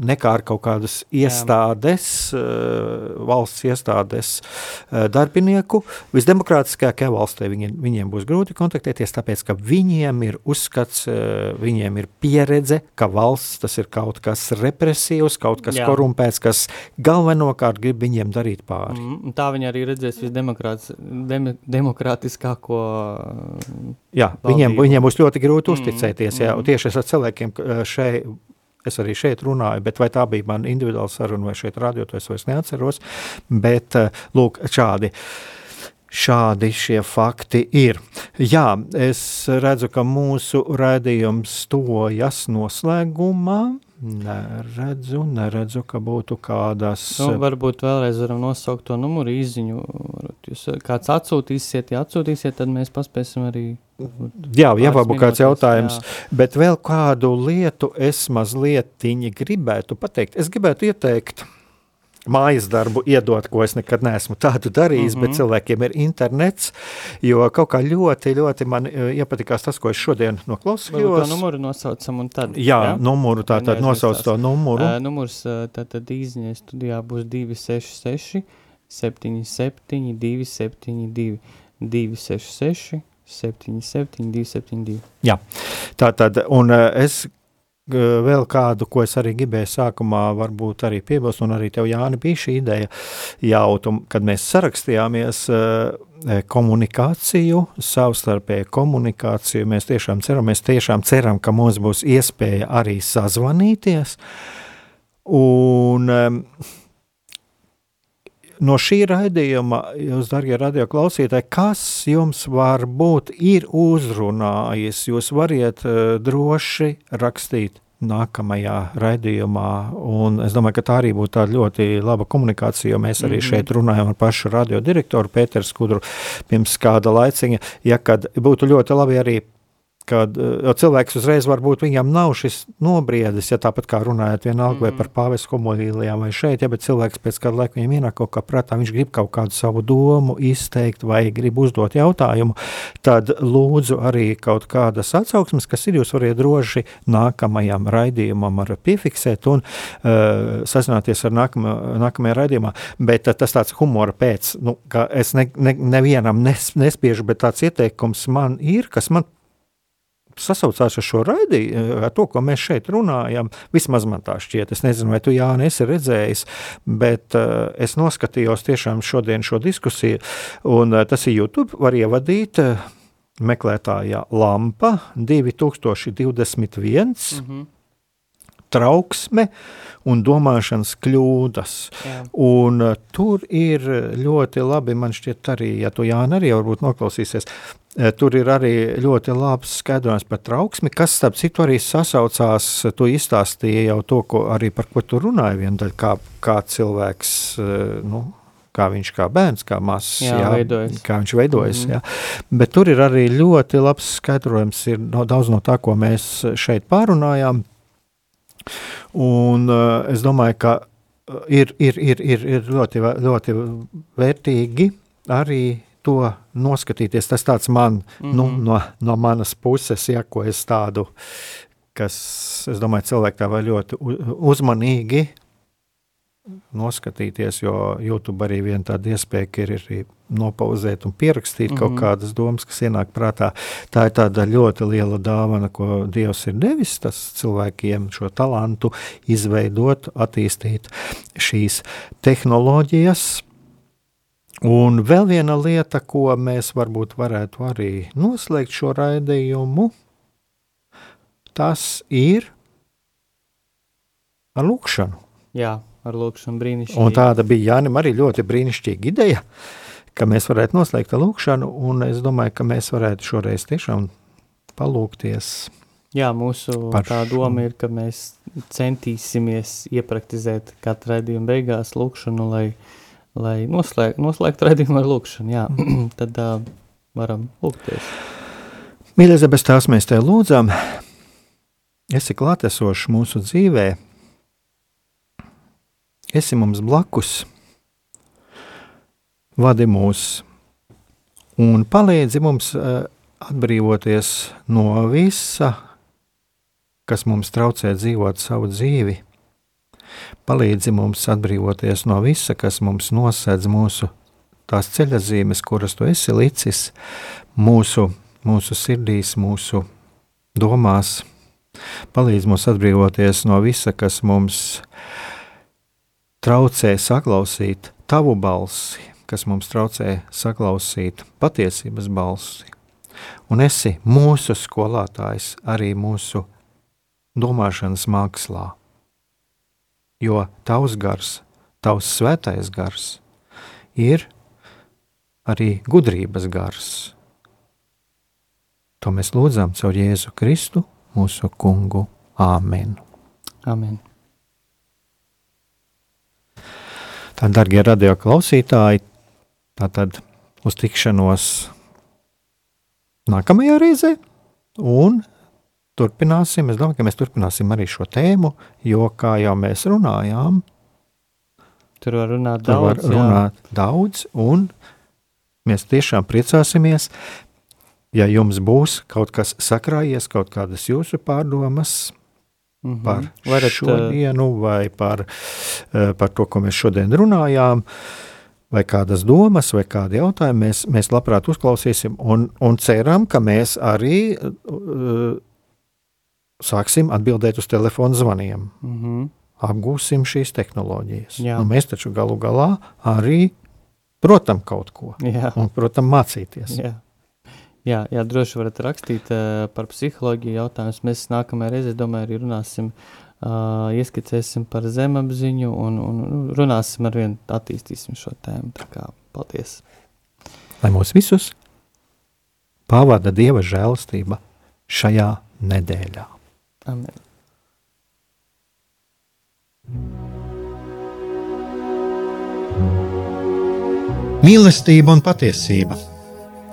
nekā ar kaut kādas iestādes, Jā. Eh, valsts iestādes eh, darbinieku. Visdemokrātiskākajā valstī viņiem, viņiem būs grūti kontaktēties, tāpēc ka viņiem ir uzskats, eh, viņiem ir pieredze, ka valsts tas ir kaut kas represīvs, kaut kas Jā. korumpēts, kas galvenokārt grib viņiem darīt pāri. Mm, tā viņi arī redzēs visdemokrātiskāko. Jā, viņiem, viņiem būs ļoti grūti mm, uzticēties. Mm, jā, mm. Tieši ar cilvēkiem šeit Es arī šeit runāju, bet vai tā bija mana individuāla saruna vai šeit radio, to es vairs neatceros. Bet, eh, lūk, šādi. Šādi šie fakti ir. Jā, es redzu, ka mūsu raidījums tojas noslēgumā. Neredzu, neredzu, ka būtu kādas. Nu, varbūt vēlreiz varam nosaukt to numuru izziņu. Jūs kāds atsūtīsiet, ja atsūtīsiet, tad mēs paspēsim arī Jā, ja varbūt kāds jautājums, jā. bet vēl kādu lietu es mazliet gribētu pateikt. Es gribētu ieteikt mājas darbu iedot, ko es nekad neesmu tādu darījis, mm -hmm. bet mhm. cilvēkiem ir internets, jo kaut kā ļoti, ļoti man e, iepatikās tas, ko es šodien noklausījos. To numuru nosaucam un tad. Jā, jā? numuru, tā tad nosauc to numuru. Uh, numurs tātad īziņai studijā būs 266 77 272 266 77, 272. Jā, tā tad, un es vēl kādu, ko es arī gribēju sākumā, varbūt arī piebilst, un arī tev, Jāni, bija šī ideja jautu, kad mēs sarakstījāmies eh, komunikāciju, savstarpēju komunikāciju, mēs tiešām ceram, mēs tiešām ceram, ka mums būs iespēja arī sazvanīties, un no šī raidījuma, jūs, darbie radioklausītāji, kas jums varbūt ir uzrunājis, jūs variet uh, droši rakstīt nākamajā raidījumā. Un es domāju, ka tā arī būtu tāda ļoti laba komunikācija, jo mēs arī mm -hmm. šeit runājam ar pašu radiodirektoru Pēteru Skudru pirms kāda laiciņa. Ja kad būtu ļoti labi arī Kad uh, cilvēks uzreiz varbūt viņam nav šis nobriedis, ja tāpat kā runājot vienalga mm. vai par pāvis komodīlijām vai šeit, ja, bet cilvēks pēc kāda laika viņam ienāk kaut kā prātā, viņš grib kaut kādu savu domu izteikt vai grib uzdot jautājumu, tad lūdzu arī kaut kādas atsauksmes, kas ir, jūs variet droši nākamajam raidījumam ar piefiksēt un uh, sazināties ar nākamā, nākamajā raidījumā, bet uh, tas tāds humora pēc, nu, ka es ne, ne, nevienam nes, nespiežu, bet tāds ieteikums man ir, kas man sasaucās ar šo raidījumu, ar to, ko mēs šeit runājam. Vismaz man tā šķiet. Es nezinu, vai tu Jāni esi redzējis, bet uh, es noskatījos tiešām šodien šo diskusiju, un uh, tas ir YouTube, var ievadīt. Uh, Meklētājā lampa 2021. Mm -hmm trauksme un domāšanas kļūdas. Jā. Un uh, tur ir ļoti labi, man šķiet, arī, ja tu Jāni arī varbūt noklausīsies, uh, tur ir arī ļoti labs skaidrojums par trauksmi, kas, starp citu, arī sasaucās, tu izstāstīji jau to, ko arī par ko tu runāji viendaļ, kā, kā cilvēks, uh, nu, kā viņš kā bērns, kā mazs, jā, jā, veidojas. kā viņš veidojas. Mm jā. Bet tur ir arī ļoti labs skaidrojums, ir no, daudz no tā, ko mēs šeit pārunājām. Un, uh, es domāju, ka uh, ir, ir, ir, ir, ir ļoti, ļoti vērtīgi arī to noskatīties. Tas tāds man, mm -hmm. nu, mhm. no, no manas puses, ja, ko es tādu, kas, es domāju, cilvēki tā vai ļoti uzmanīgi noskatīties, jo YouTube arī viena tāda iespēja ir arī nopauzēt un pierakstīt mm -hmm. kaut mhm. kādas domas, kas ienāk prātā. Tā ir tāda ļoti liela dāvana, ko Dievs ir devis cilvēkiem, šo talantu izveidot, attīstīt šīs tehnoloģijas. Un vēl viena lieta, ko mēs varbūt varētu arī noslēgt šo raidījumu, tas ir ar lūkšanu. Jā, ar lūkšanu brīnišķīgi. Un tāda bija Jānim arī ļoti brīnišķīga ideja, ka mēs varētu noslēgt ar lūkšanu, un es domāju, ka mēs varētu šoreiz tiešām palūkties. Jā, mūsu tā doma ir, ka mēs centīsimies iepraktizēt katru redzējumu beigās lūkšanu, lai, lai noslēg, noslēgtu redzējumu ar lūkšanu. Jā, tad uh, varam lūgties. Mīļais, bez tās mēs te lūdzam, esi klātesošs mūsu dzīvē, esi mums blakus, vadi mūs un palīdzi mums eh, atbrīvoties no visa, kas mums traucē dzīvot savu dzīvi. Palīdzi mums atbrīvoties no visa, kas mums nosedz mūsu tās ceļazīmes, kuras tu esi licis mūsu, mūsu sirdīs, mūsu domās. Palīdz mums atbrīvoties no visa, kas mums traucē saklausīt tavu balsi, kas mums traucē saklausīt patiesības balsi. Un esi mūsu skolotājs arī mūsu domāšanas mākslā. Jo tavs gars, tavs svētais gars ir arī gudrības gars. To mēs lūdzam caur Jēzu Kristu, mūsu kungu. Āmen! Amen. Tā, darbie radio klausītāji, tātad uz tikšanos nākamajā reizē. Un turpināsim. Es domāju, ka mēs turpināsim arī šo tēmu, jo, kā jau mēs runājām, Tur var runāt tur var daudz. jā. runāt daudz, un mēs tiešām priecāsimies. Ja jums būs kaut kas sakrājies, kaut kādas jūsu pārdomas Mhm. par Varat, šodienu, vai par, eh, par to, ko mēs šodien runājām, vai kādas domas, vai kādi jautājumi, mēs, mēs labprāt uzklausīsim un, un ceram, ka mēs arī uh, sāksim atbildēt uz telefonu zvaniem. Uh, mhm. Apgūsim šīs tehnoloģijas. Jā. Nu, mēs taču galu galā arī protam kaut ko Jā. un protam mācīties. Jā. Jā, jā, droši varat rakstīt uh, par psiholoģiju jautājumus. Mēs nākamajā reizē, domāju, arī runāsim, uh, ieskicēsim par zemapziņu un, un runāsim ar vienu, attīstīsim šo tēmu. Tā kā, paldies! Lai mūs visus pavada Dieva žēlastība šajā nedēļā. Amen. Mīlestība un patiesība.